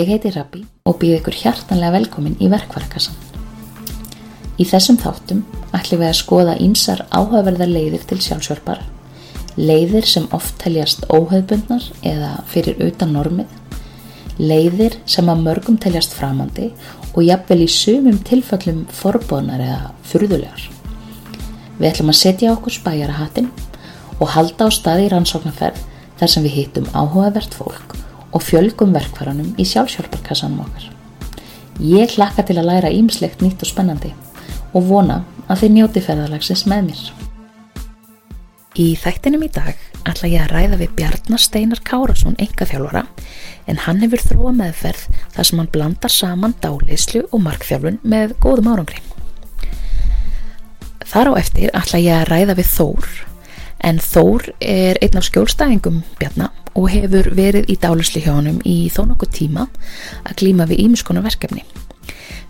Ég heiti Rabbi og býð ykkur hjartanlega velkomin í verkvarakassan. Í þessum þáttum ætlum við að skoða ímsar áhugaverðar leiðir til sjálfsjálfar, leiðir sem oft teljast óhauðbundnar eða fyrir utan normið, leiðir sem að mörgum teljast framandi og jafnvel í sumum tilfellum forbóðnar eða furðulegar. Við ætlum að setja okkur spæjara hattin og halda á staði í rannsóknarferð þar sem við hittum áhugavert fólk og fjölgum verkvaranum í sjálfsjálfarkassanum okkar. Ég hlakka til að læra ímslegt nýtt og spennandi og vona að þið njóti ferðalagsins með mér. Í þættinum í dag ætla ég að ræða við Bjarnar Steinar Kárasson engaþjálfara en hann hefur þróa meðferð þar sem hann blandar saman dáleyslu og markþjálfun með góðum árangri. Þar á eftir ætla ég að ræða við Þór en Þór er einn af skjólstæðingum Bjarnar og hefur verið í dálisli hjá honum í þó nokkuð tíma að glíma við ímiskonu verkefni.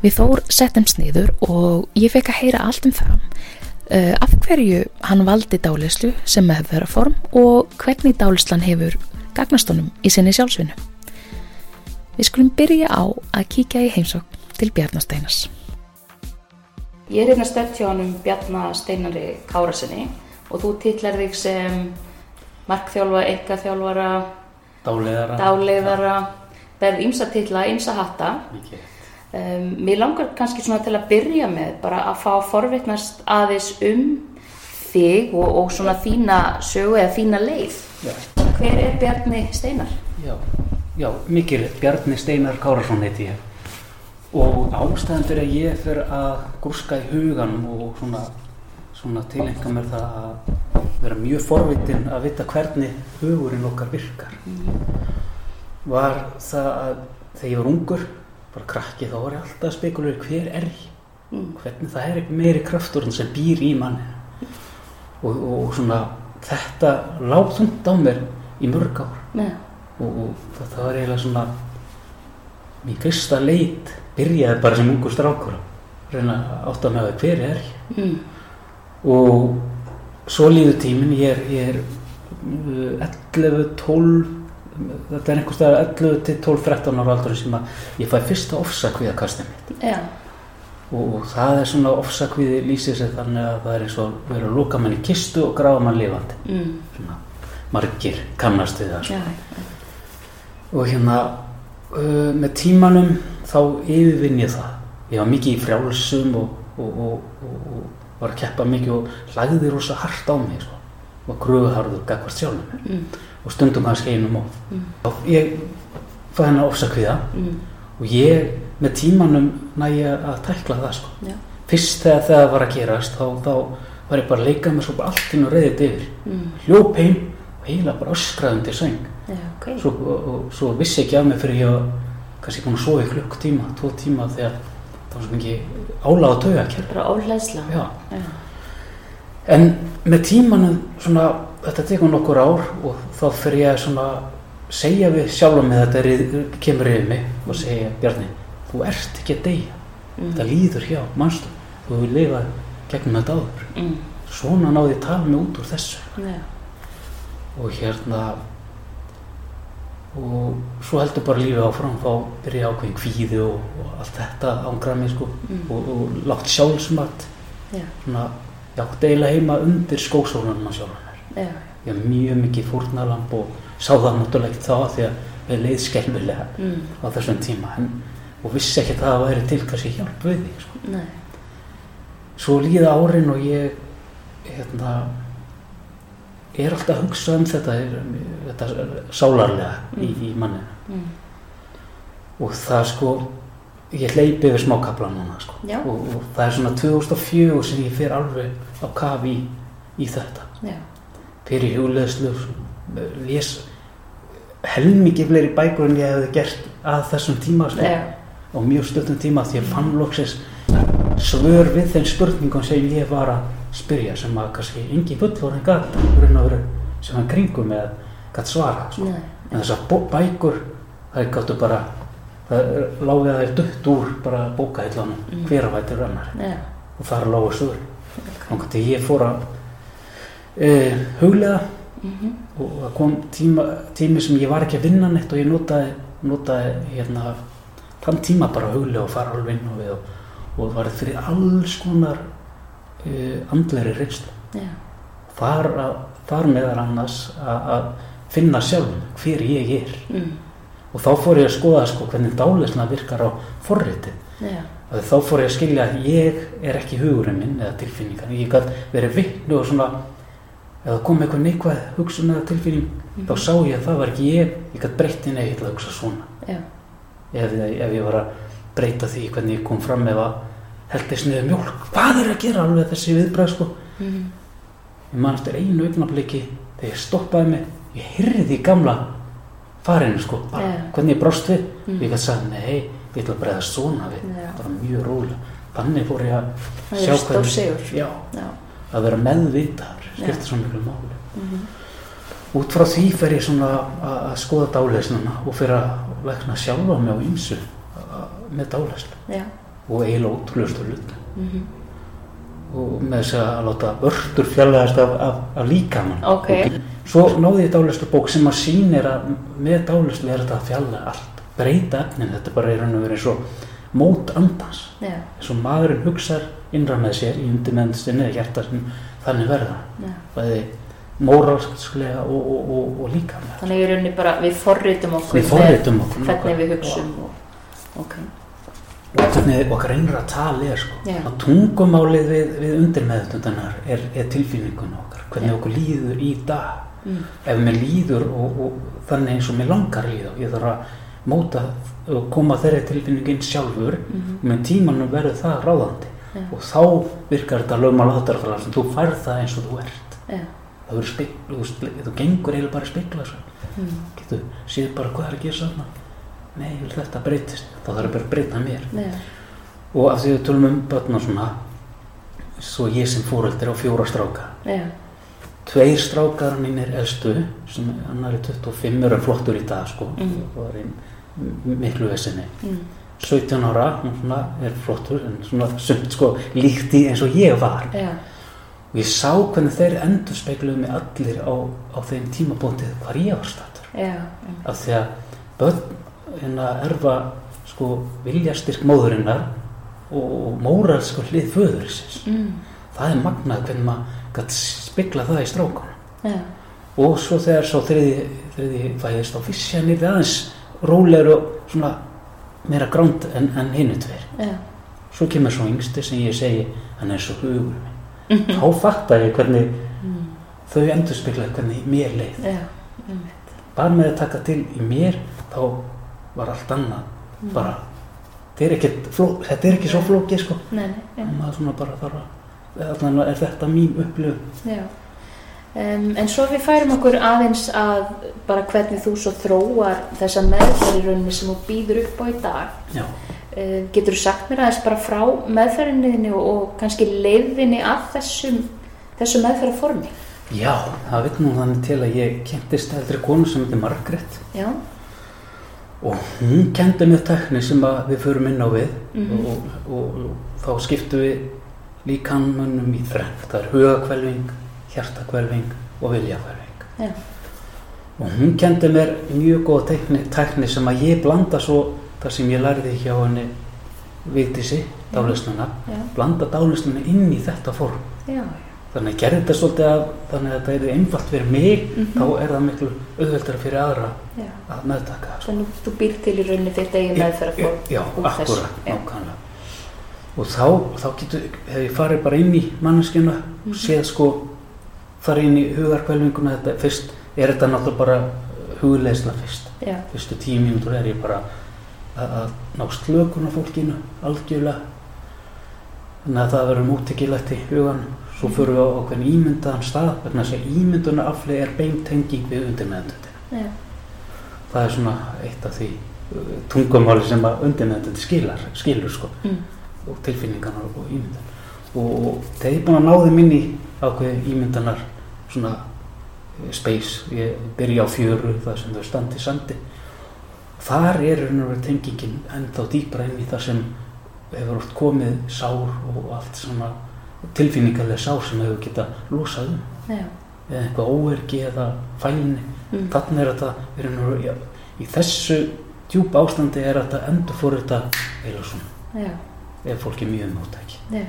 Við Þór settum sniður og ég fekk að heyra allt um það uh, af hverju hann valdi dálislu sem meðverðarform og hvernig dálislan hefur gagnast honum í sinni sjálfsvinnu. Við skulum byrja á að kíkja í heimsókn til Bjarnasteinas. Ég er hérna stöld hjá honum Bjarnasteinari Kárasinni og þú tillar þig sem markþjálfa, engaþjálfara, dáleiðara, dáleiðara berð ímsa tilla, ímsa hatta. Um, mér langar kannski svona til að byrja með bara að fá forveitnast aðeins um þig og, og svona þína sögu eða þína leið. Já. Hver er Bjarni Steinar? Já, já mikil Bjarni Steinar Kárasson heiti ég og ástæðan fyrir að ég fyrir að gúrska í hugan og svona, svona tilenga mér það að vera mjög forvitin að vita hvernig hugurinn okkar virkar var það að þegar ég var ungur bara krakki þá var ég alltaf að spekulera hver er ég mm. hvernig það er meiri kraftur sem býr í manni og, og svona þetta lág þund á mér í mörg ár yeah. og, og þetta var eiginlega svona mín fyrsta leit byrjaði bara sem ungur strákur reyna átt að með að hver er ég mm. Og svo líður tímin ég er, er 11, 12 þetta er einhvers vegar 11 til 12, 13 ára aldur sem að ég fæ fyrsta ofsakvíðakastin mitt Já. og, og það er svona ofsakvíði lýsið sér þannig að það er eins og verið að lúka mann í kistu og grafa mann lifandi mm. svona margir kannast við það sko. Já. og hérna uh, með tímanum þá yfirvinn ég það ég var mikið í frjálsum og, og, og var að keppa mikið og lagði rosa hart á mig svo. og gröðuharður gagvart sjálfum mér mm. og stundum kannski einum of mm. og ég fæði hennar ofsakviða mm. og ég með tímanum næja að tækla það sko. ja. fyrst þegar það var að gerast þá, þá var ég bara að leika mér svo bara allt inn og reyðið yfir mm. hljóp heim og heila bara öskraðundi söng ja, okay. svo, og, og svo vissi ekki af mig fyrir ég að kannski búin að sofa í klukk tíma, tvo tíma þegar það var svo mikið áláð að tauga kjör bara óhleðsla Já. Já. en með tímanum svona, þetta tekur nokkur ár og þá fyrir ég að segja við sjálf með þetta er, kemur yfir mig og segja Bjarni, þú ert ekki að deyja mm. þetta líður hjá, mannstu þú hefur lifað gegnum þetta áður mm. svona náði tala mig út úr þessu Já. og hérna og svo heldur bara lífið áfram þá byrja ákveðin kvíði og, og allt þetta ángrað mig sko mm. og, og látt sjálfsmat yeah. svona, ég átti eiginlega heima undir skósólunum á sjálfunar yeah. ég haf mjög mikið fórnalamb og sá það náttúrulega ekki þá því að við leið skelmilega mm. á þessum tíma en, og vissi ekki að það væri til kannski hjálp við því sko. svo líða árin og ég hérna er alltaf að hugsa um þetta, þetta sálarlega mm. í, í manninu mm. og það sko ég hleypi við smákabla núna sko. og, og það er svona 2004 sem ég fer alveg á kafi í, í þetta Já. fyrir hjóleðslu les helmikið fleiri bækur en ég hefði gert að þessum tíma sko. og mjög stöldum tíma því ég fann loksins svör við þeim spurningum sem ég var að spyrja sem að kannski engi fullorinn gæt sem hann kringum með gæt svara sko. en þess að bækur það gáttu bara það láði að það er dött úr bara bókahillanum mm. hver að væti rannar yeah. og það er lágu sögur okay. ég fór að e, huglega mm -hmm. og það kom tíma, tími sem ég var ekki að vinna neitt og ég notaði notaði hérna þann tíma bara huglega og fara alveg inn á við og, og var fyrir alls konar andleri reynslu. Já, þar, að, þar meðar annars að finna sjálf hver ég er. Mm, og þá fór ég að skoða sko hvernig dálisna virkar á forritið. Já, að þá fór ég að skilja að ég er ekki hugurinn minn eða tilfinningar ég gætt verið vittnu og svona eða kom eitthvað neikvæð hugsun eða tilfinning þá sá ég að það var ekki ég. Ég gætt breytti nei, ég ætla að hugsa svona. Já, ef, ef ég var að breyta því hvernig ég kom fram ef niður mjólk. Hvað er að gera alveg þessi viðbröð sko? Mm, ég man eftir einu augnabliki þegar ég stoppaði mig. Ég hyrði í gamla farinu sko. Bara, Já. hvernig ég brást við. Mm. ég gætt sagði nei, ég ætla að breyða svona við. Já. bara mjög rólega þannig fór ég að Það sjá er sigur. já, já, að vera meðvitaður Já. skiptir svo miklu máli. Mhm, út frá því fer ég svona að, skoða dáleysnuna og fyrir að vekna sjálfa mig á ymsu með dáleyslu já, og eiginlega ótrúlustu hlut mhm, og með þess að láta vörtur fjarlæðast af, af, af líkamann. Ok. svo náði ég dálæstu bók sem að sýnir að með dálæstu er þetta að fjarlæða allt. Breyta efnin, þetta er bara í raun og verið eins og mót andans. Já, eins og maðurinn hugsar innra með sér í undirmennstinni eða hjartasinn þannig verða já. bæði móralskslega og, og, og, og líka með Þannig í rauninni bara við forritum okkur við forritum okkur hvernig við nákvæmlega. hugsum og, ok, og hvernig okkar einra tali er sko. Að tungumálið við, við undirmeðutundanar er, er tilfinningun okkar hvernig Já. okkur líður í dag. Mm, ef mér líður og, og þannig eins og mér langar líða ég þarf að móta og koma þeirri tilfinningin sjálfur. Mhm, og með tímanum verður það ráðandi. Já. og þá virkar þetta lögmál áttarfælar sem þú færð það eins og þú ert. Já, það verður spegl, þú, gengur eiginlega bara svo mm, getur séð bara hvað er að gera saman nei, ég vil þetta breytist. Þá þarf bara að breyta mér. Já, og af því við tölum um börn og svona svo ég sem fóröldir á fjóra stráka. Já, tveir strákar mínir elstu sem annar er 25 eru flottur í dag sko. Mhm. og er í miklu vesinni mm, 17 ára, svona er flottur en svona sumt sko líkt í eins og ég var. Já, og ég sá hvernig þeir endur speikluðu mig allir á, á þeim tímabóndið hvar ég var mm, af því að börn hérna erfa sko viljastyrk móðurinnar og móralsku hlið föðurisins mm, það er magnað hvernig maður gætt spegla það í strákunum. Já, og svo þegar svo þriði, þriði fæðist á nýrði aðeins rólegur og svona meira gránd en, en hinnu tveir. Já, svo kemur svo yngsti sem ég segi hann er svo hugur minn. Þá fattar ég hvernig mm, þau endur speklaði hvernig mér leið. Mm, bara með að taka til í mér þá var allt annað. Mm. bara er, ekkert fló, þetta er ekki svo flókið sko. Nei, nei, maður svona bara þarf að allan er þetta mín upplifun? Já, um, en svo við færum okkur aðeins að bara hvernig þú svo þróar þessa meðferðirunni sem þú býður upp á í dag. já, Uh, getur þú sagt mér aðeins bara frá meðferðinni og, og kannski leiðinni að þessum, þessu meðferðarformi? já, það veit nú þannig til að ég kynntist eldri konu sem heitir Margrét. Já, og hún kendi mér tekni sem við förum inn á við. Mhm. og, og, og þá skiptum við líkanmönnum í þrennt. Það er hugakvelving, hjartakvelving og viljakvelving já, og hún kendi mér mjög góða tekni, tekni sem að ég blanda svo það sem ég lærði hjá henni Vigdísi, dálisnuna já, blanda dálisnuna inn í þetta form. Já, þannig að gerði þetta svolítið að þannig að þetta er einfalt fyrir mig Mhm. þá er það miklu auðveldara fyrir aðra já. að meðtaka sko. Þannig að þú býr til í rauninni þitt eigin meðferðarform. Já, úr þessu. akkurat, Já. nákvæmlega. Og þá, þá getur, hefur ég farið bara inn í manneskjuna, Mhm. séð sko, farið inn í hugarkvælinguna, þetta fyrst, er þetta náttúrulega bara hugleisla fyrst. Já, Fyrstu tíu mínútur er ég bara að, að ná slökun á fólkinu, algjörlega. Þannig að það verður múttekilegt í hugan. Svo fyrir við á okkur ímyndaðan stað, vegna þess að ímyndunarafli er beintenging við undirmeðendundina já, það er svona eitt af því uh, tungumáli sem að undirmeðandi skilar, skilur sko mm, og tilfinningarnar og ímyndan og, ég er búin að ná þeim inn í ákveði ímyndanar svona eh, space, ég byrja á fjöru það sem þau standi sandi þar er verið tengingin ennþá dýpra inn í það sem hefur oft komið sár og allt svona tilfinningarlega sár sem hefur geta losað um eða eitthvað óergi eða fælni mm, þannig er þetta og veru- já, í þessu djúpa ástandi er þetta endur fór þetta eða svona já, ef fólk er mjög móttæki já.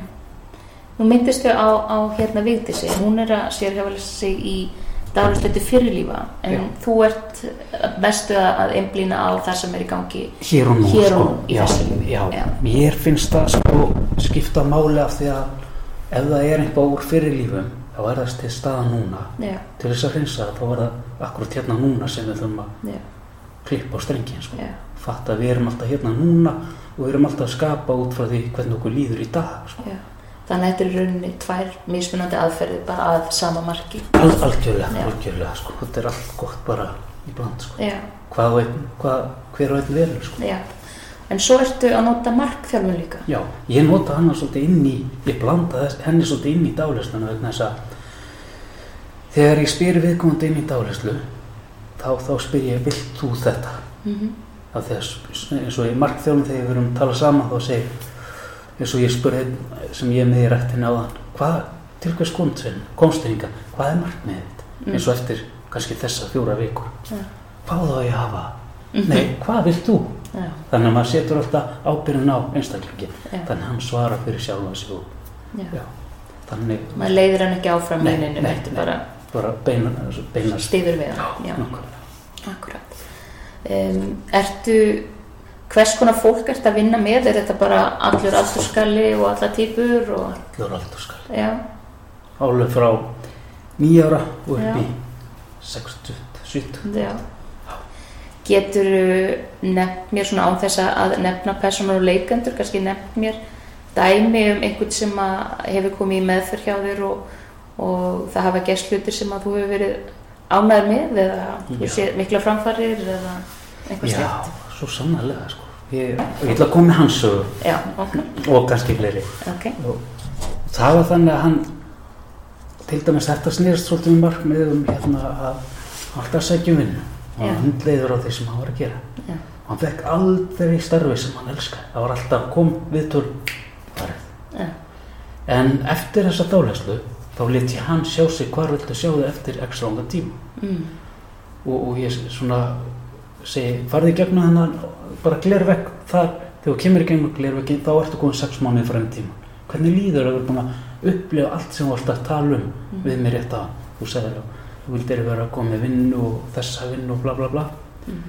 Nú myndist þau á, á hérna Vigdísi, hún er að sérhjálega sig í daglistötu fyrirlífa, en Já. þú ert mestu að einblýna á það sem er í gangi hér og nú, Hér og sko. nú, lífi. já, Já. mér finnst það sko skipta máli af því að ef það er eitthvað úr fyrirlífum þá er það til staða núna Já, til þess að hreinsa það, þá er það akkurat hérna núna sem við þurfum að klippa á strengin sko. fatta að við erum alltaf hérna núna og við erum alltaf að skapa út frá því hvernig okkur líður í dag sko. Þannig að þetta er rauninni tvær mismunandi aðferði bara að sama marki. Al, algjörlega, algjörlega sko. þetta er allt gott bara í bland sko. Hvað, hvað, hver og einn velur sko. já. En svo ertu að nota markþjálfun líka. Já, ég nota hana svolítið inn í, ég blanda þess, henni svolítið inn í dálæsluna vegna þess að þegar ég spyr viðkomandi inn í dálæslu þá, þá spyr ég, vilt þú þetta? Mm Af því að s- eins og í markþjálfum þegar við erum að tala saman þá segir, eins og ég spurði sem ég er með í rættinni á þann, hvað, til hvers komstinninga, hvað er markmiðið þitt? Mm. Eins og eftir kannski þessa fjóra vikur. Já. Hvað þá ég hafa? Mhm. Nei, hvað vilt þú? Já, Þannig að maður setur alltaf ábyrðin á einstaklingin. já, Þannig að hann svarar fyrir sjálfa sig og já. Já, þannig Maður leiðir hann ekki áfram Nei, minninu, nei, nei. bara bara beina, beinast stiður við hann. Já, nákvæmlega. akkurat. Um, ertu, hvers konar fólk ertu að vinna með? Er þetta bara allur aldurskalli og alla típur og, Allur aldur skal já, Álið frá nýjára og upp Já. í 60, 70 já. Getur nefnt mér svona án þess að nefna personar og leikendur, kannski nefnt mér dæmi um einhvern sem að hefur komið í meðferð hjá þér og, og það hafa gerst hlutir sem að þú hefur verið ánæður með eða Já. mikla framfarir eða einhver Já, slíkt. svo sannarlega sko. ég, og ég ætla að koma hans sögu Já, ok, og kannski fleiri ok, og það var þannig að hann til dæmis þetta snýrst svolítið um markmið um hérna að alltaf sækjum vinnu og hann hundleiður á því sem hann var að gera. Já, og hann fekk aldrei starfi sem hann elskaði. Það var alltaf kom viðtöl farið. Já, En eftir þessa dálæslu þá let ég hann sjá sig hvar viltu sjá þig eftir x langa tíma. Mm, og, og ég svona segi, farði gegnum hennan bara glervegg þar, þegar þú kemur í gegnum glerveggin þá ertu komin sex mánuði frá enn tíma. Hvernig líður að vera búin að upplifa allt sem þú varst að tala um Mhm. við mér rétt að þú segir að þú vildir vera að koma með vinnu og þessa vinnu og bla bla bla. Mm,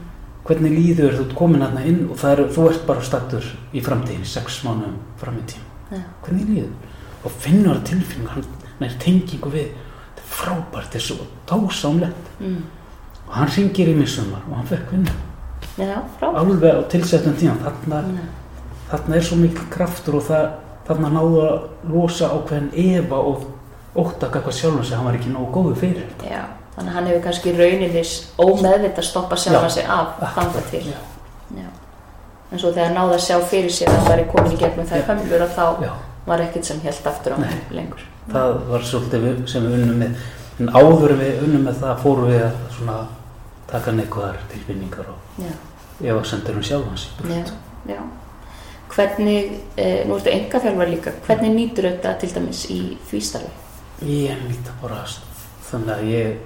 hvernig líður þú komin hérna inn og er, þú ert bara stattur í framtíðin sex mánuðum fram í tíma? Já, hvernig líður og finnur það tilfinning hann nær tengingu við þetta er frábært, þetta er svo dásamlegt. Mm, og hann ringir í mig sumar og hann fekk já, frá, alveg á tilsettum tíma þarna, já, þarna er svo mikil kraftur og það, þarna náðu að losa ákveðin efa og óttaka hvað sjálfum sig, hann var ekki nógu góðu fyrir þetta. já, þannig að hann hefur kannski rauninnis ómeðvita stoppa sjálfa Já. sig af þanga til. Já, Já. En svo þegar náða að sjá fyrir sér að það væri komin í gegnum þær Já. hömlur að þá já, var ekkert sem held aftur á hann lengur. það var svolítið sem við unnum með en áður við unnum með það fórum við að svona taka neikvæðar tilfinningar og Já, ef að sendur um sjálfans í já, burt. já. Hvernig, eh, nú ertu enga þjálfar líka, hvernig nýtur þetta til dæmis í því starfi? Ég nýta bara þannig að ég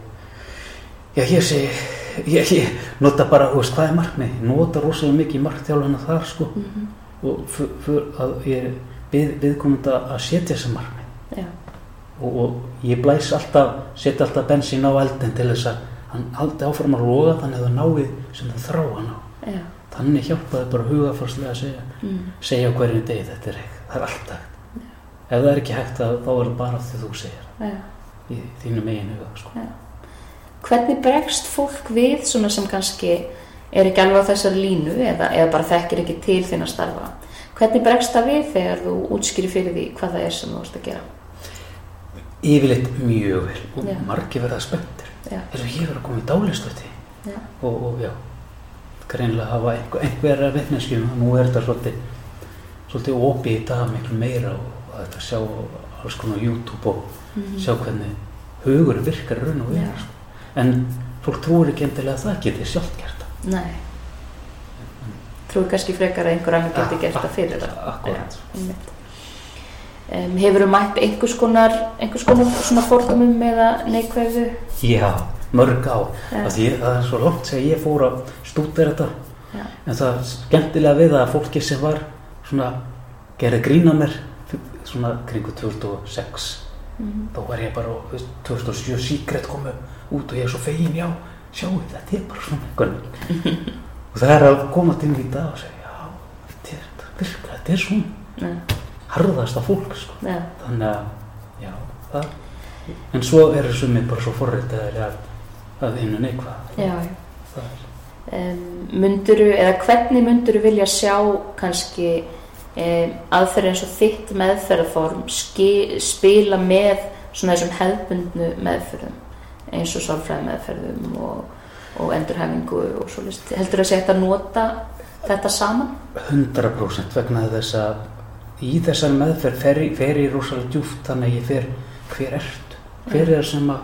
já ég segi ég, ég nota bara, veist, hvað er markmið ég nota rosalega mikið markþjálfuna þar sko. Mm -hmm. og fyr, fyr, að ég við, viðkomandi að setja þessi markmið. Já, og, og ég blæs alltaf setja alltaf bensín á eldin til þess að hann haldi áfram að loga þannig að það náið sem það þrá hann á já, þannig hjálpaði bara hugafarslega að segja mm, segja hverju degi þetta er hægt það er alltaf hægt. Ef það er ekki hægt að, þá er það bara því þú segir. Í þínum eigin huga sko. Hvernig bregst fólk við svona sem kannski er ekki alveg á þessari línu eða, eða bara þekkir ekki til þinn að starfa? Hvernig bregst það við þegar þú útskýri fyrir því hvað það er sem þú vorst að gera? yfirleitt mjög vel og Já. margir verða spenntir Já, eins og ég verða að koma í dálistöti og, og já greinlega hafa einhver, einhverja vitneskjum nú er þetta svolítið svolítið opið í dag miklu meira og að þetta sjá alls konar YouTube og Mhm. sjá hvernig hugur virkar raun og vera sko. en fólk trúir ekki endilega að það geti sjálft gert það Nei. Trúi kannski frekar að einhver annar geti gert það fyrir það. Akkurat. Um, hefur þú mætt einhvers konar, einhvers konar svona fordumum eða neikvæðu? Já, mörg á að því það er svo langt sem ég fór að stúta þetta Já. en það skemmtilega við að fólki sem var svona gerði grína mér svona kringu 2006 Mhm. þá var ég bara þú veist, 2007 Secret komu út og ég er svo fegin já, sjáu þetta er bara svona einhvern og það er að koma til mig í dag og segja já, þetta er, virka, þetta er svona Já. harðasta fólk sko. Já. þannig að já, það en svo eru sumið bara svo forritaðir að, að einu neikvað Já, já. það er Um, munduru, eða hvernig munduru vilja sjá kannski aðferð eins og þitt meðferðarform spila með svona þessum hefðbundnu meðferðum eins og sálfræði meðferðum og, og endurhæfingu og svo list. Heldur það að segja að nota þetta saman? 100% vegna þess að í þessar meðferð fer, fer ég rosalega djúft þannig að ég fer hver ert hver er það sem að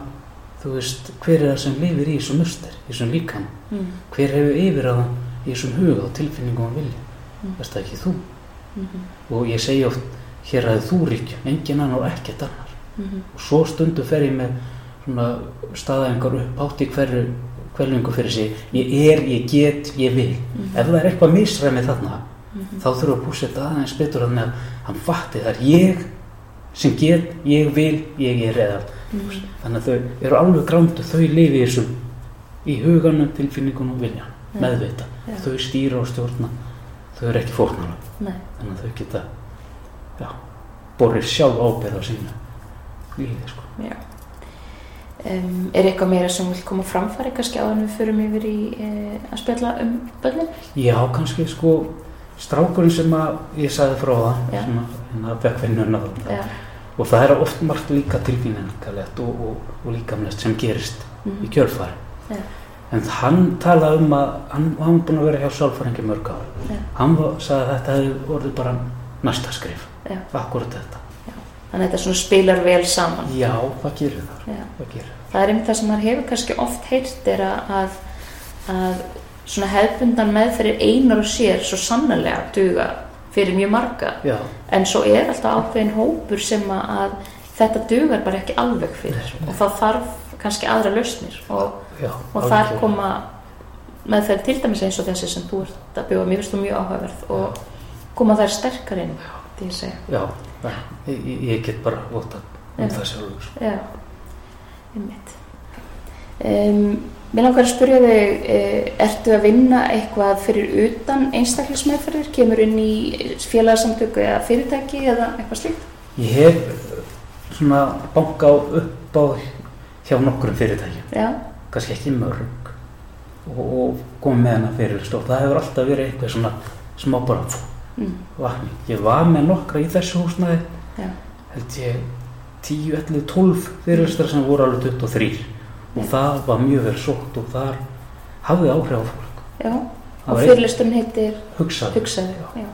þú veist, hver er það sem lifir í þessum muster í þessum líkan, Mm. hver hefur yfir á í þessum huga og tilfinningum og vilja Mm. þess það ekki þú Mm og ég segi oft, hér að þú ríkjum engin annar ekkert annar. -hmm. og svo stundu fer ég með svona staðaðingar upp átt í hverju hverjungu fyrir sig, ég er, ég get, ég vil. Ef það er eitthvað misræmi þarna þá þurfa að púsa þetta aðeins betur að hann fatti það. Er ég sem get, ég vil, ég er eða. Þannig að þau eru alveg grándu þau lifi í þessum í huganum, tilfinningunum og vilja meðvita, Já. þau stýra og stjórna þau eru ekki fórnara Nei. þannig að þau geta já, borrið sjálf ábyrð á sínu lífi sko. Um, er eitthvað meira sem vil koma framfæri kannski á hann við förum yfir í e, að spjalla um börnin? já, kannski sko strákurinn sem að ég sagði frá það Já. svona, hérna bekkvinnuna Já. og það er oft margt líka tilfinningalegt og, og, og líkamlegt sem gerist Mhm. í kjölfari Já. En hann talaði um að hann hann var búin að vera hjá sálfæringi mörg ár Já. hann sagði að þetta hefði orðið bara næsta skrif, Já. akkurat þetta Þannig að þetta svona spilar vel saman. já, það gerir það, Já. það gerir Það er einmitt það sem maður hefur kannski oft heyrt er að, að, svona hefðbundan meðferðir einar og sér svo sannarlega duga fyrir mjög marga. já, En svo er alltaf ákveðin hópur sem að, þetta dugar bara ekki alveg fyrir og þá þarf kannski aðra lausnir og, já og þar algjörlega. koma meðferð til dæmis eins og þessi sem þú ert að bjóða mér finnst þú mjög áhugaverð og koma þær sterkar inn því að segja. já, já, ég, ég- ég get bara vota um það sjálfur sko. Já, einmitt. Um, mér langar að spyrja þig, eh, ertu að vinna eitthvað fyrir utan einstaklismeðferðir? Kemur inn í félagsamtöku eða fyrirtæki eða eitthvað slíkt? ég hef eh, svona banka á upp á hjá nokkrum fyrirtækjum Já, kannski ekki mörg og, og komið með hana fyrir stóð það hefur alltaf verið eitthvað svona smá bara mm, vakning ég var með nokkra í þessu húsnaði já, held ég 10, 11, 12 fyrirlistar sem voru alveg 23 og það var mjög vel sótt og þar hafði áhrif á fólk já. Og var fyrirlisturinn heitir hugsaði Hugsaðu, já.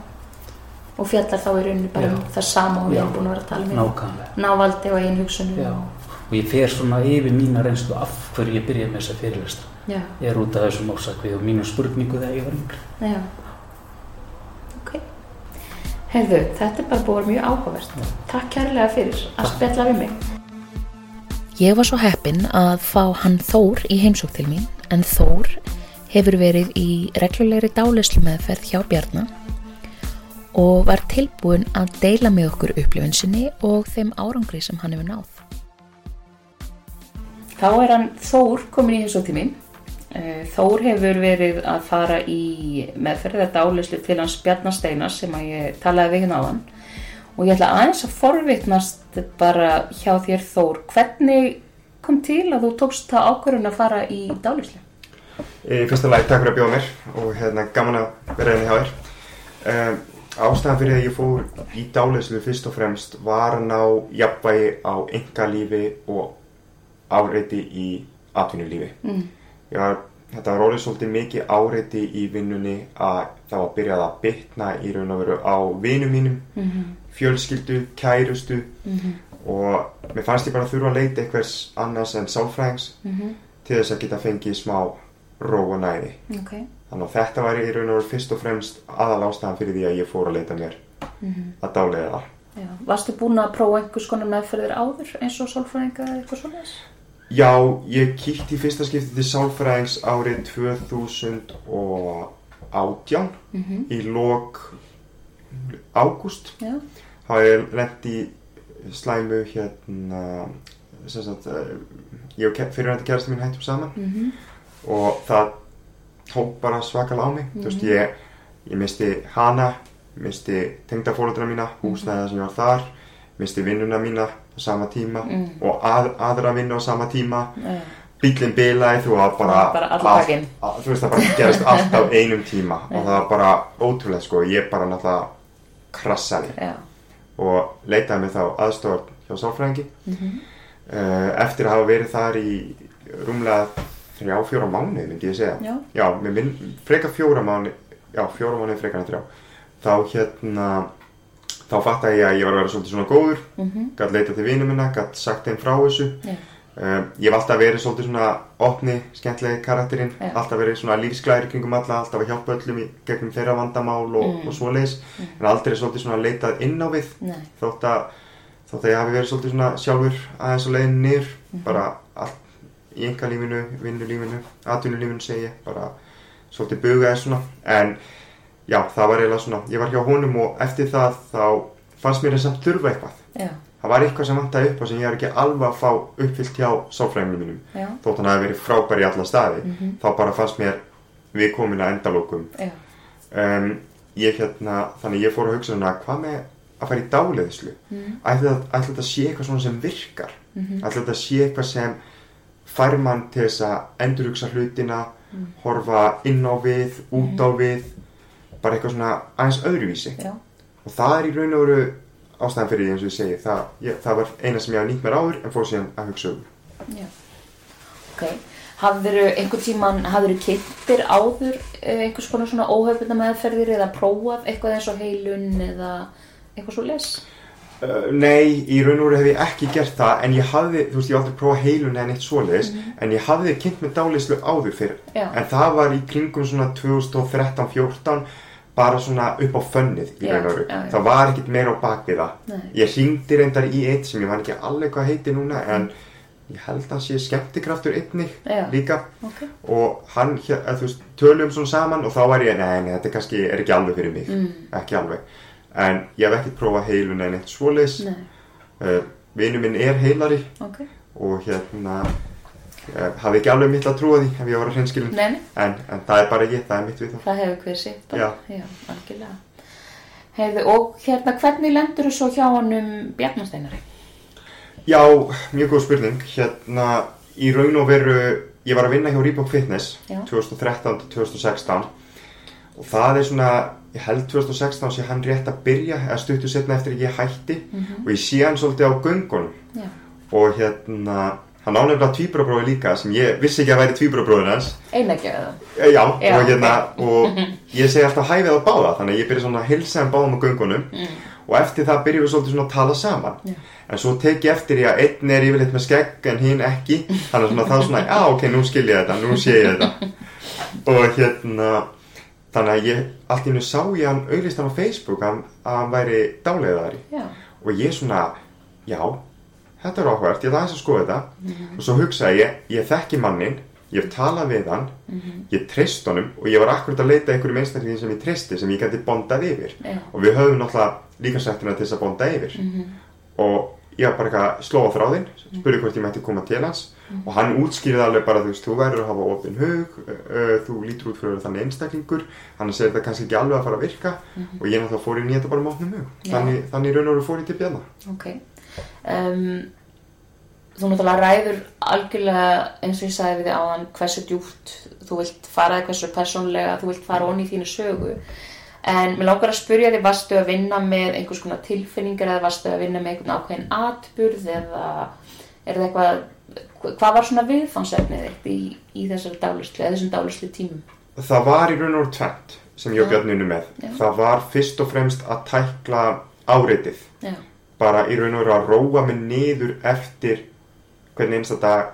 Og fjallar þá í rauninni bara Já. um það sama og við Já. erum búin að vera að tala um. Návaldi og einn hugsunum. Já. og ég fer svona yfir mína reynslu af hverju ég byrjaði með þessa fyrirlistra Já, ég er út af þessum ásakvið og mínu spurningu þegar ég var yngri já. Ok. Heyrðu, þetta er bara búið mjög áhugavert. Takk kærlega fyrir að spjalla við mig. Ég var svo heppin að fá hann Þór í heimsók til mín en Þór hefur verið í reglulegri dálislu meðferð hjá Bjarnar og var tilbúin að deila með okkur upplifin sinni og þeim árangri sem hann hefur náð. Þá er hann Þór komin í heimsók til mín. Eh, Þór hefur verið að fara í meðferð þetta áleyslu til hans Bjarnar Steinar sem að ég talaði við hérna á hann og ég ætla aðeins að forvitnast bara hjá þér Þór hvernig kom til að þú tókst það ákvörðun að fara í dálislu? Í fyrsta lagi, takk fyrir að bjóða mér og hérna gaman að vera hérna hjá þér. Um, ástæðan fyrir að ég fór í dálislu fyrst og fremst var að ná jafnvægi á engalífi og áreiti í atvinnulífi. Mm. Var, þetta var orðið svolítið mikið áreiti í vinnunni að það var byrjað að bytna í raun og veru á vinum mínum, Mm fjölskyldu, kærustu -hmm. og mér fannst ég bara að þurfa að leita einhvers annars en sálfræðings Mm til þess að geta fengið smá ró og næði. Ok. Þannig að þetta var í raun og veru fyrst og fremst aðal ástæðan fyrir því að ég fór að leita mér Mm að dálega það. Já. Varstu búin að prófa einhvers konar meðferðir áður eins og sálfræðinga eða eitthvað þess? Já, ég kíkti í fyrsta skipti til sálfræðings árið 2000 og átján. Mhm. í lok ágúst. Þá hef ég lent í slæmu hérna sem sagt, eh, ég og fyrirvændi kærasti mín hættum saman. Mhm, og það tók bara svakalega á mig. Þú veist, Mhm. ég, ég misti hana misti tengdafórölduna mína Mhm. húsnæðið sem ég var þar misti vinnuna mína á sama tíma Mm. og að, aðra vinnu á sama tíma. Já, bílinn bilaði þú var bara, Bara pakkinn. að- þú veist það bara gerist allt á einum tíma Já. og það var bara ótrúlega sko. Ég bara náttúrulega krassaði. Já, og leitaði mig þá aðstofar hjá sálfræðingi. Mhm, uh, eftir að hafa verið þar í rúmlega þrjá, fjóra mánuði myndi ég segja. Já. já mér minn, freka fjóra mánuði já, fjóra mánuði frekar en þrjá. Þá hérna þá fattaði ég að ég var að vera svolítið svona góður mhm, gætt leita til vinnu minna, gætt sagt þeim frá þessu já, uh, ég hef alltaf verið svolítið svona opni, skemmtlegi karakterinn Já. alltaf verið svona lífsglæri kringum alla alltaf að hjálpa öllum í gegnum þeirra vandamál og, Mm. og svoleiðis en aldrei svolítið svona leitað inn á við nei, þótt að, þótt að ég hafi verið svolítið svona sjálfur aðeins á leiðin niður Mhm. bara allt í engalífinu, vinnulífinu, atvinnulífinu segi ég, bara svolítið bugaði svona en já, það var eiginlega svona, ég var hjá honum og eftir það þá fannst mér þess að þurfa eitthvað. Já, það var eitthvað sem vantaði upp á sem ég er ekki alveg að fá uppfyllt hjá sálfræðinu mínum. Já, þótt hann hafi verið frábær í alla staði Mhm. þá bara fannst mér við komin að endalókum já, um, ég hérna, þannig ég fór að hugsa hérna hvað með að fara í dáleiðslu? Mhm. ætli þetta, sé eitthvað svona sem virkar? Mhm. ætli þetta sé eitthvað sem fær mann til þess að endurhugsa hlutina Mhm. horfa inn á við, út á við bara eitthvað svona aðeins öðruvísi. Já, og það er í raun og veru ástæðan fyrir því eins og ég segi það, ég, það var eina sem ég hafa nýtt mér áður en fór síðan að hugsa um. Já, ok, hafðiru einhvern tíman, hafðiru kynntir áður eh, einhvers konar svona óhefbunda meðferðir eða prófað eitthvað eins og heilun eða eitthvað svo les? Uh, nei, í raun og veru hef ég ekki gert það en ég hafði, þú veist, ég hef aldrei prófað heilun eða neitt svoleiðis, en ég hafði kynnt með dálislu áður fyrir, Já. en það var í kringum svona 2013-14 bara svona upp á fönnið í raun og veru, það var ekkit meira á bak við það. Nei. ég hringdi reyndar í eitt sem ég man ekki alveg hvað heiti núna en ég held að hann sé skemmtikraftur einnig líka. Ok, og hann, eða, þú veist, tölum svona saman og þá var ég, nei, nei, þetta kannski er ekki alveg fyrir mig, Mm. ekki alveg. En ég hef ekkert prófað heilun en eitt svoleiðis. Nei, uh, vinnu minn er heilari ok, og hérna hafði ekki alveg mitt að trúa því ef ég var að hreinskilin en, en það er bara ég, það er mitt við þá það hefur hver sitt. Já. já. Heyrðu, og hérna, hvernig lendur þú svo hjá honum Bjarnasteinari? Já, mjög góð spurning hérna í raun og veru ég var að vinna hjá Reebok Fitness Já. 2013 til 2016 og það er svona ég held 2016 sé hann rétt að byrja eða stuttu setna eftir að ég hætti og ég sé hann svolítið á göngunum Já, og hérna hann ánefnilega tvíburabróði líka sem ég vissi ekki að væri tvíburabróðin hans. Einægjaðu það. Eh, Já, Já, og hérna og ég segi alltaf hæfið á báða þannig að ég byrja svona að hilsa hann báðum á göngunum. Og eftir það byrjum við svolítið svona að tala saman. Já. en svo tek ég eftir ég að einn er yfirleitt með skegg en hinn ekki. Þannig að svona þá svona, já ok, nú skil ég þetta, nú sé ég þetta. Og hérna þannig að ég, allt í hennu sá ég hann auðvist hann á Facebook að, að hann væri dáleiðari. Já, og ég svona, já þetta er áhvert, ég ætla aðeins að skoða þetta. Og svo hugsaði ég, ég þekki mannin ég hef talað við hann ég treyst honum og ég var akkurat að leita einhverjum einstaklingi sem ég treysti sem ég gæti bondað yfir. Já, og við höfum náttúrulega líka sættina til þess að bonda yfir. Og ég var bara eitthvað að slóa þráðinn spurði hvort ég mætti koma til hans. Og hann útskýrði alveg bara þú veist, þú verður að hafa opinn hug uh, þú lítur út fyrir þannig einstaklingur. Hann segir þetta kannski ekki alveg að fara að virka. Og ég náttúrulega fór í þetta bara með opnum hug. Já. þannig, þannig Um, þú náttúrulega ræður algjörlega eins og ég sagði við þig áðan hversu djúpt þú vilt fara hversu persónlega þú vilt fara onni í þínu sögu. En mér langar að spyrja þig varstu að vinna með einhvers konar tilfinningar eða varstu að vinna með einhvern ákveðin atburð eða er það eitthvað hvað var svona viðfansefnið í, í þessum dálislu tímum? Það var í raun og veru tvent sem ég og. Björn unnu með. Já. það var fyrst og fremst að tækla áreitið já, bara í raun og veru að róa mig niður eftir hvernig einsta dag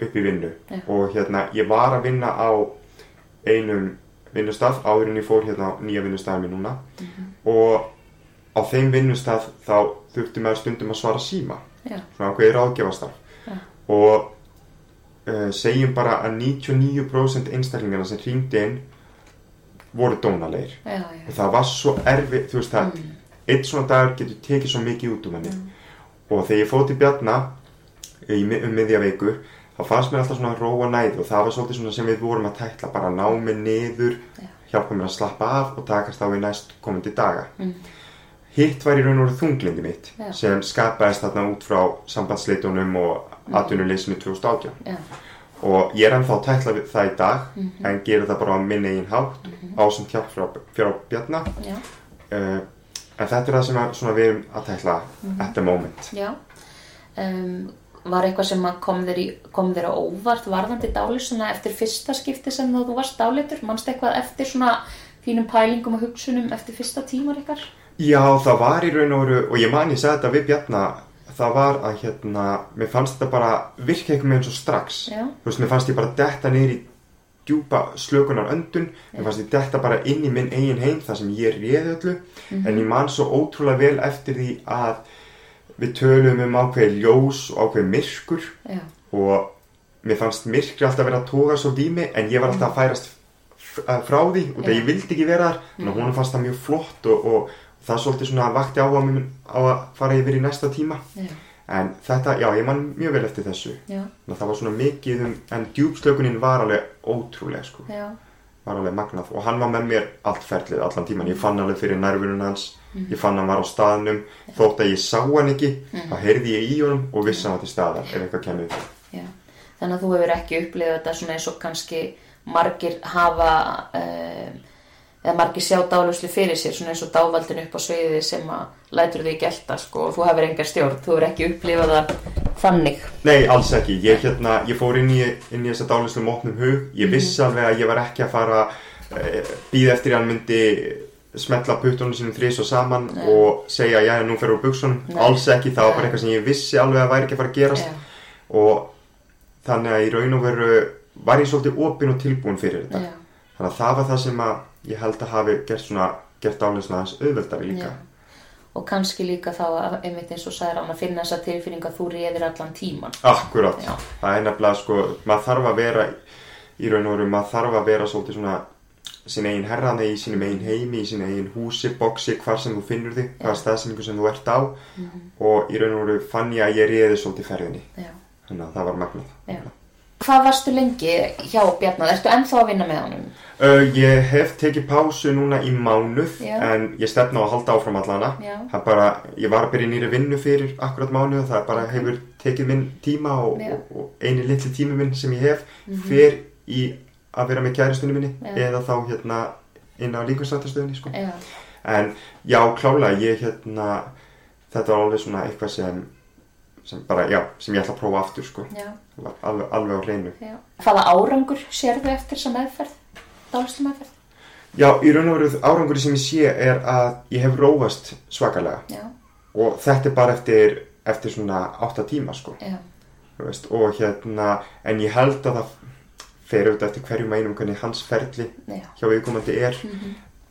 upp í vinnu. Já. og hérna ég var að vinna á einum vinnustaf áður en ég fór hérna á nýja vinnustafið mér núna Mhm. og á þeim vinnustaf þá þurfti maður stundum að svara síma já, svona ákveðið ráðgjafastarf Já. og uh, segjum bara að 99% einstaklingarna sem hringdi inn voru dónalegir og það var svo erfið, þú veist það Mm. Einn svona dagur getur tekið svo mikið út um henni og þegar ég fótt í bjarna í, mi- um miðja viku þá fannst mér alltaf svona róa næð og það var svolítið svona sem við vorum að tækla bara ná mig niður, Já. hjálpa mér að slappa af og takast á í næst komandi daga Mm. hitt var í raun og veru þunglindi mitt Já. sem skapaðist þarna út frá sambandsleitunum og atvinnuleysinu 2018 já, og ég er ennþá tækla það í dag Mhm. en gerir það bara á minn eigin hátt ásend hjálp frá, frá Bjarna já, uh, en þetta er það sem að, við erum að tækla Mhm. at the moment já. Um, var eitthvað sem kom þér, í, kom þér á óvart varðandi dálisuna eftir fyrsta skipti sem þú varst dálitur? Manst eitthvað eftir svona þínum pælingum og hugsunum eftir fyrsta tímar ykkar? Já, það var í raun og veru, og ég man ég sagði þetta við Bjarna, það var að hérna, mér fannst þetta bara virka einhvern veginn svo strax. Já. Þú veist, mér fannst ég bara detta niður í djúpa slökunar öndun, mér fannst ég detta bara inn í minn eigin heim þar sem ég réði öllu, en ég man svo ótrúlega vel eftir því að við töluðum um ákveði ljós og ákveði myrkur. Já, og mér fannst myrkri alltaf vera að toga svo mig en ég var alltaf að færast f- að- frá því og það ég vildi ekki vera þar. Að hún fannst það mjög flott og, og það svolítið svona vakti á að, á að fara yfir í næsta tíma. Já, en þetta, já, ég man mjög vel eftir þessu. Já, að það var svona mikið um en djúpslökunin var alveg ótrúlega sko, já, var alveg magnað. Og hann var með mér allt ferlið, allan tíman ég fann alveg fyrir nærvunum hans. Ég fann hann var á staðnum, þótt að ég sá hann ekki þá heyrði ég í honum og vissi hann var til staðar ef eitthvað kemur já. Þannig að þú hefur ekki upplifað þetta svona eins og kannski margir hafa uh, eða margir sjá dáluslu fyrir sér svona eins og dávaldin upp á sviði sem að lætur því gelta sko og þú hefur engar stjórn, þú hefur ekki upplifað það þannig. Nei, alls ekki. Ég, hérna, ég fór inn í, inn í þessa dálislu með opnum hug. Ég vissi alveg að ég var ekki að fara uh, býða eftir að hann myndi smetla puttunum sínum þrís og saman Nei. og segja já, nú fer úr buksunum. Nei. Alls ekki, það var bara Nei. eitthvað sem ég vissi alveg að væri ekki að fara að gerast. Já, Og þannig að í raun og veru var ég svolítið opinn og tilbúin fyrir þetta. já, Þannig að það var það sem að ég held að hafi gert svona, gert dálisna hans auðveldari líka. já. Og kannski líka þá að einmitt eins og sagði hann að finna þessa tilfinning að þú réðir allan tíman. Akkurat, Já. það er nefnilega sko, maður þarf að vera í raun og veru, maður þarf að vera svolítið svona sín eigin herrani í sínum eigin heimi, í sín eigin húsi, boksi, hvar sem þú finnur þig, hvaða staðsendingu sem þú ert á og í raun og veru fann ég að ég réði svolítið ferðinni, Já, þannig að það var magnað. Hvað varstu lengi hjá Bjarnar? Ertu ennþá að vinna með honum? Uh, ég hef tekið pásu núna í mánuð Já. en ég stefna á að halda áfram allana. Bara, ég var að byrja í nýri vinnu fyrir akkurat mánuð og það bara hefur tekið minn tíma og, og, og eini litli tími minn sem ég hef fer í að vera með kæristunni minni Já. eða þá hérna inn á líkvæmstættastöðinni sko. Já, En já, klálega, ég hérna, þetta var alveg svona eitthvað sem, sem bara, já, sem ég ætla að prófa aftur sko. alveg, alveg á hreinu. já. Hvaða árangur sérðu eftir þessa meðferð? Dálislu meðferð? Já, í raun og veru árangur sem ég sé er að ég hef róast svakalega Já, og þetta er bara eftir, eftir svona átta tíma sko. veist, og hérna, en ég held að það fer auðvitað eftir hverjum einum hvernig hans ferli já, hjá viðkomandi er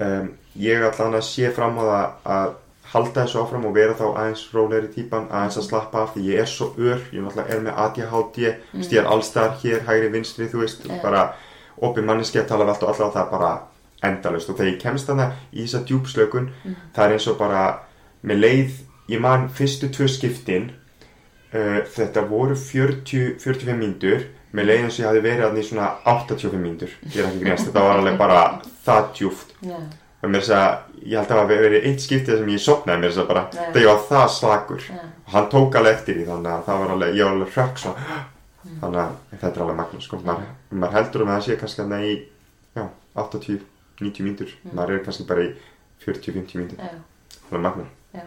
um, ég allan að sé fram á það að halda þessu áfram og vera þá aðeins rólegri típan, aðeins að slappa af því ég er svo ör, ég náttúrulega er með ADHD mm. er allstar hér, hægri vinstri þú veist, Já. bara opið manneski að tala allt og alltaf það bara endalust og þegar ég kemst þarna í þessa djúpslökun það er eins og bara með leið, ég man fyrstu tvö skiptin uh, þetta voru 40, 45 mínútur með leið eins og ég hafi verið í svona 85 mínútur, ég er ekki greinst þetta var alveg bara það djúft já, og mér þess að ég held að það hafi verið eitt skiptið sem ég sopnaði mér þess að bara Já. þegar ég var það slagur Já. og hann tók alveg eftir því þannig að það var alveg, ég var alveg hrökk svona þannig að þetta er alveg magna sko maður, maður heldur um að það sé kannski að í já, 80-90 mínútur maður er kannski bara í 40-50 mínútur já, það er magna já.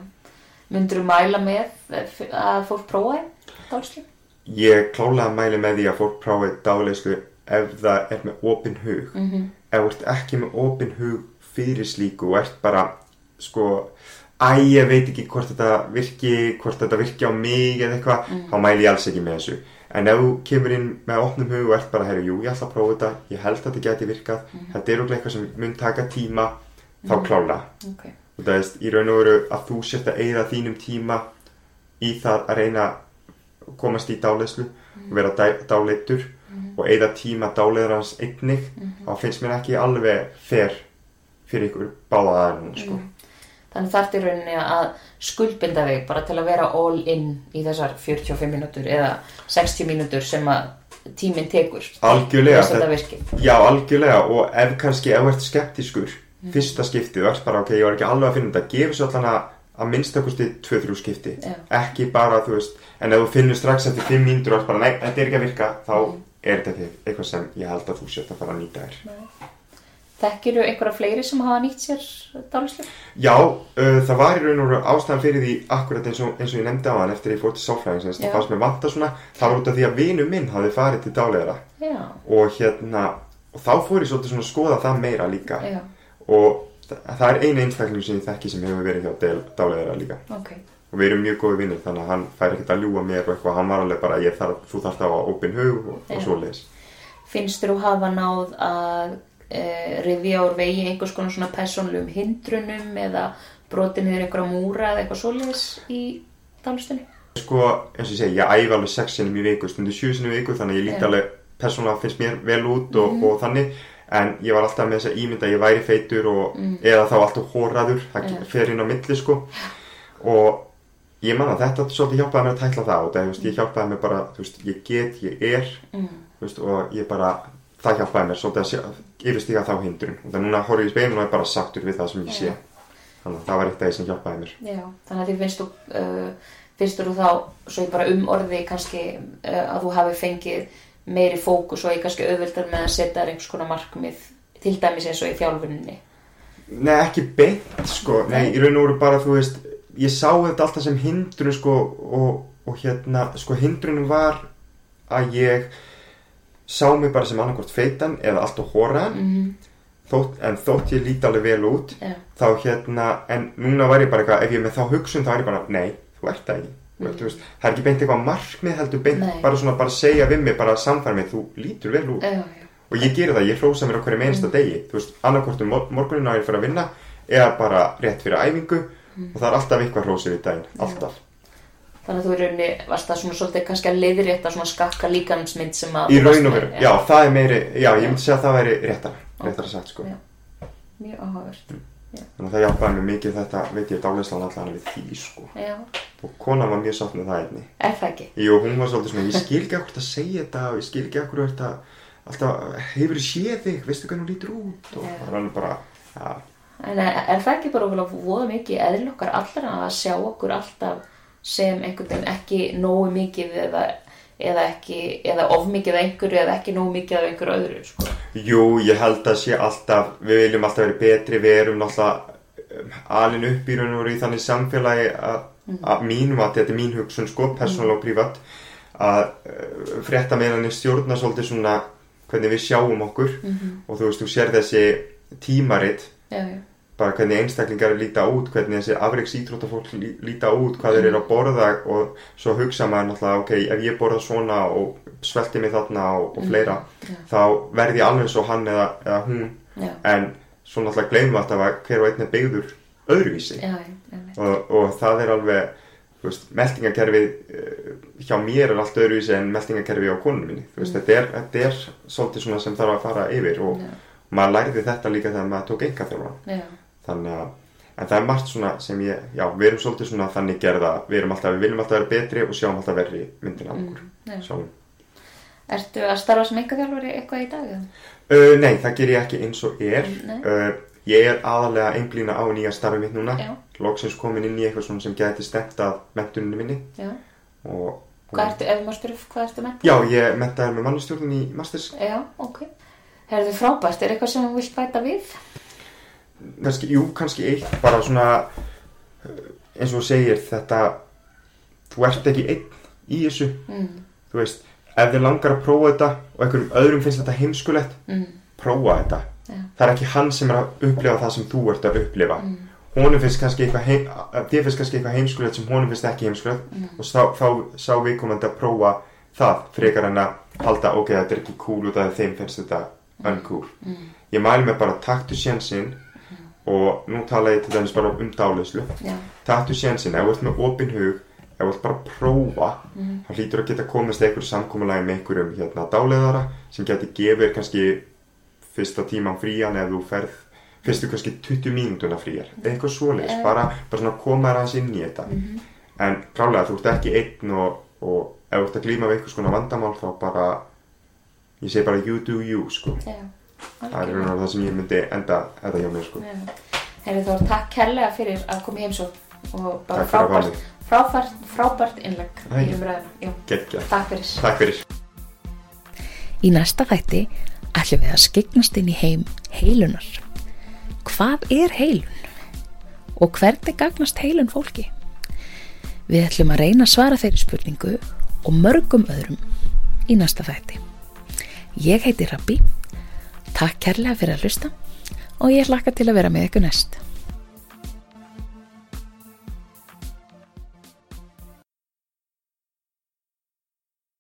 Myndur þú mæla með að fólk prófa dálislu? ég klálega mæli með því að fólk prófi dáleyslu ef það er með opin hug Mm -hmm. ef þú ert ekki með opin hug fyrir slíku og ert bara sko, æ, ég veit ekki hvort þetta virki, hvort þetta virki á mig eða eitthvað, þá mæli ég alls ekki með þessu. En ef þú kemur inn með opnum hug og ert bara, herru, jú, ég ætla að prófa þetta ég held að þetta geti virkað, þetta er okkur eitthvað sem mun taka tíma, þá klála. Ok, og það er í raun og veru að þú sért að eigða þínum tíma í það að reyna að komast í dáleyslu og vera dá- dáleiddur og eigða tíma dáleiðar hans einnig þá finnst mér ekki alveg fer fyrir ykkur báða aðeins sko. Þannig þarf í rauninni að skuldbinda þig bara til að vera all in í þessar 45 mínútur eða 60 mínútur sem að tíminn tekur. Algjörlega, það-. Já, algjörlega og ef kannski ef þú ert skeptískur fyrsta skiptið, þú ert bara ok, ég var ekki alveg að finna þetta gefur svo allan að, að minnstakosti 2-3 skipti, Já. ekki bara þú veist, en ef þú finnur strax eftir 5 mínútur og ert bara, nei, þetta er ekki að virka þá er þetta eitthvað sem ég held að þú sért að fara að nýta þér Þekkiru einhverja fleiri sem hafa nýtt sér dálislu? Já, uh, það var í raun og veru ástæðan fyrir því akkurat eins og, eins og ég nefndi á hann eftir að ég fór til sáfræðingsins, Já. það fannst mér vanta svona það var út af því að vinu minn hafði farið til Já, og hérna og þá fór ég svolítið svona að skoða það meira líka. Já, og þa- það er einu einstakling sem ég þekki sem hefur verið hjá dáleira líka. Ok. og við erum mjög góði vinnir þannig að hann fær ekkert að ljúga mér og eitthvað, hann Finnst þú hafa náð að e, rifja úr vegi einhvers konar svona persónlegum hindrunum eða brotið niður einhverja múra eða eitthvað svoleiðis í dálistunni? sko, eins og ég segi, ég æfi alveg sex sinnum í viku, stundu sjö sinnum í viku þannig ég líti alveg, persónulega finnst mér vel út og, og þannig, en ég var alltaf með þess að ímynda að ég væri feitur og, eða þá alltaf hóraður, það Já. fer inn á milli sko og ég man að þetta svolítið hjálpaði mér að tækla það og það, ég hjálpaði mér bara, þú veist, ég get, ég er Mm. veist, og ég bara, það hjálpaði mér svolítið að sé- yfirstíga þá hindrun. Og það núna horfið í speilin og er bara sáttur við það sem ég sé. Þannig að það var eitt því sem hjálpaði mér. Já, þannig að því finnst þú, uh, finnst þú þá, svo ég bara um orði kannski uh, að þú hafi fengið meiri fókus og ég kannski auðvöldar með að setja einhvers konar markmið til dæmis eins og í þjálfuninni. Nei, ekki beint, sko, nei, Nei. í raun og veru bara, þú veist, ég sá þetta alltaf sem hindrun, sko, og, og hérna, sko, hindrunum var að ég sá mig bara sem annarkvort feitan eða allt og hóraðan, Mm þótt, en þótt ég líti alveg vel út, Já, þá hérna, en núna var ég bara eitthvað, ef ég með þá hugsun, þá er ég bara, nei, þú ert það ekki, veist, þú veist, það er ekki beint eitthvað markmið heldur beint, Nei. bara svona, bara segja við mig, bara samfæra mig, þú lítur vel út. já, já, og ég geri það, ég hrósa mér okkur í einsta degi. Þú veist, annarkvort um mor- morguninn á ég fyrir að vinna eða bara rétt fyrir æfingu. Og það er alltaf eitthvað hrósið í daginn, alltaf Þannig að þú í rauninni varst það svona svolítið kannski að leiðrétta svona skakka líkansmynd sem að... í raun og veru, já, það er meiri já, ég myndi segja að það væri réttara réttara sagt, sko. Já. Mjög áhugavert. þannig að það hjálpaði mér mikið þetta, veit ég, dálislan allan við því, sko. Já, og konan var mjög sátt með það einni er það ekki? Jú, hún var svolítið svona, ég skil ekki okkur að segja þetta ég skil ekki okkur að þetta alltaf, hefur séð þig, veistu alltaf sem einhvern veginn ekki nógu mikið eða, eða ekki, eða of mikið af einhverju eða ekki nógu mikið af einhverju öðru, sko. Jú, ég held að sé alltaf, við viljum alltaf vera betri, við erum um, alin upp í raun og veru í þannig samfélagi að, að mínum að þetta er mín hugsun sko, persónulega og prívat, að uh, frétta meðan stjórna svolítið svona hvernig við sjáum okkur. Og þú veist, þú sér þessi tímarit, Já, já, bara hvernig einstaklingar líta út, hvernig þessi afreiks íþróttafólk lí- líta út, hvað þeir eru að borða og svo hugsa maður náttúrulega, ok, ef ég borða svona og svelti mig þarna og, og fleira, já. þá verði ég alveg svo hann eða, eða hún. Já, en svo náttúrulega gleymum við alltaf að hver og einn er byggður öðruvísi. Já, og, og það er alveg veist, meldingakerfið eh, hjá mér er allt öðruvísi en meldingakerfið á konunum minni. Veist, þetta, er, þetta er svolítið svona sem þarf að fara yfir og Já. maður lærði þetta líka þegar maður tók enga þjálfara já, þannig að en það er margt svona sem ég, já, við erum svolítið svona þannig gerða, við erum alltaf, við viljum alltaf vera betri og sjáum alltaf verri myndin af okkur Mm, já. sjálfum. Ertu að starfa sem einhverjálfari eitthvað í dag? Uh, nei, það ger ég ekki eins og er Nei. uh, ég er aðalega einblína á nýja starfi mitt núna Já. loksins komin inn í eitthvað svona sem gæti stemt að mentuninni minni Já. og, Hvað ertu, ef maður spyrir, hvað ertu með? já, ég mentaði með mannastjórnum í masters Já, ok. Herðu frábært, er eitthvað sem þú vilt bæta við? Kannski, jú, kannski eitt bara svona uh, eins og þú segir þetta þú ert ekki einn í þessu. Mm, þú veist, ef þið langar að prófa þetta og einhverjum öðrum finnst þetta heimskulegt mm, prófa þetta. Já, það er ekki hann sem er að upplifa það sem þú ert að upplifa. Mm, honum finnst kannski eitthvað heim, að þér finnst kannski eitthvað heimskulegt sem honum finnst ekki heimskulegt mm, og þá, þá sá viðkomandi að prófa það frekar en að halda ok, þetta er ekki cool út af því þeim finnst þetta uncool. Mm, ég mæli mig bara taktu sjansinn og nú tala ég til dæmis bara um dálislu taktu sjansinn, ef þú ert með opin hug ef þú ert bara að prófa mm, þá hlýtur að geta komist einhver samkomulega með einhverjum hérna dáleiðara sem geti gefið kannski fyrsta tíman frían ef þú ferð fyrstu kannski 20 mínútuna fríar. Eitthvað svoleiðis, bara, bara svona koma aðeins inn í þetta. En klálega þú ert ekki einn og, og ef þú ert að glíma við eitthvað svona vandamál þá bara ég segi bara you do you sko Já, það er raun og veru það sem ég myndi enda þetta hjá mér sko Herri Þór, takk kærlega fyrir að koma í heimsókn og bara frábært, frábært, frábært innlegg Æ. í umræðinu. Takk fyrir. takk fyrir Í næsta þætti ætlum við að skyggnast inn í heim heilunar. Hvað er heilun? Og hvernig gagnast heilun fólki? Við ætlum að reyna að svara þeirri spurningu og mörgum öðrum í næsta þætti. Ég heiti Rabbi, takk kærlega fyrir að hlusta og ég hlakka til að vera með ykkur næst.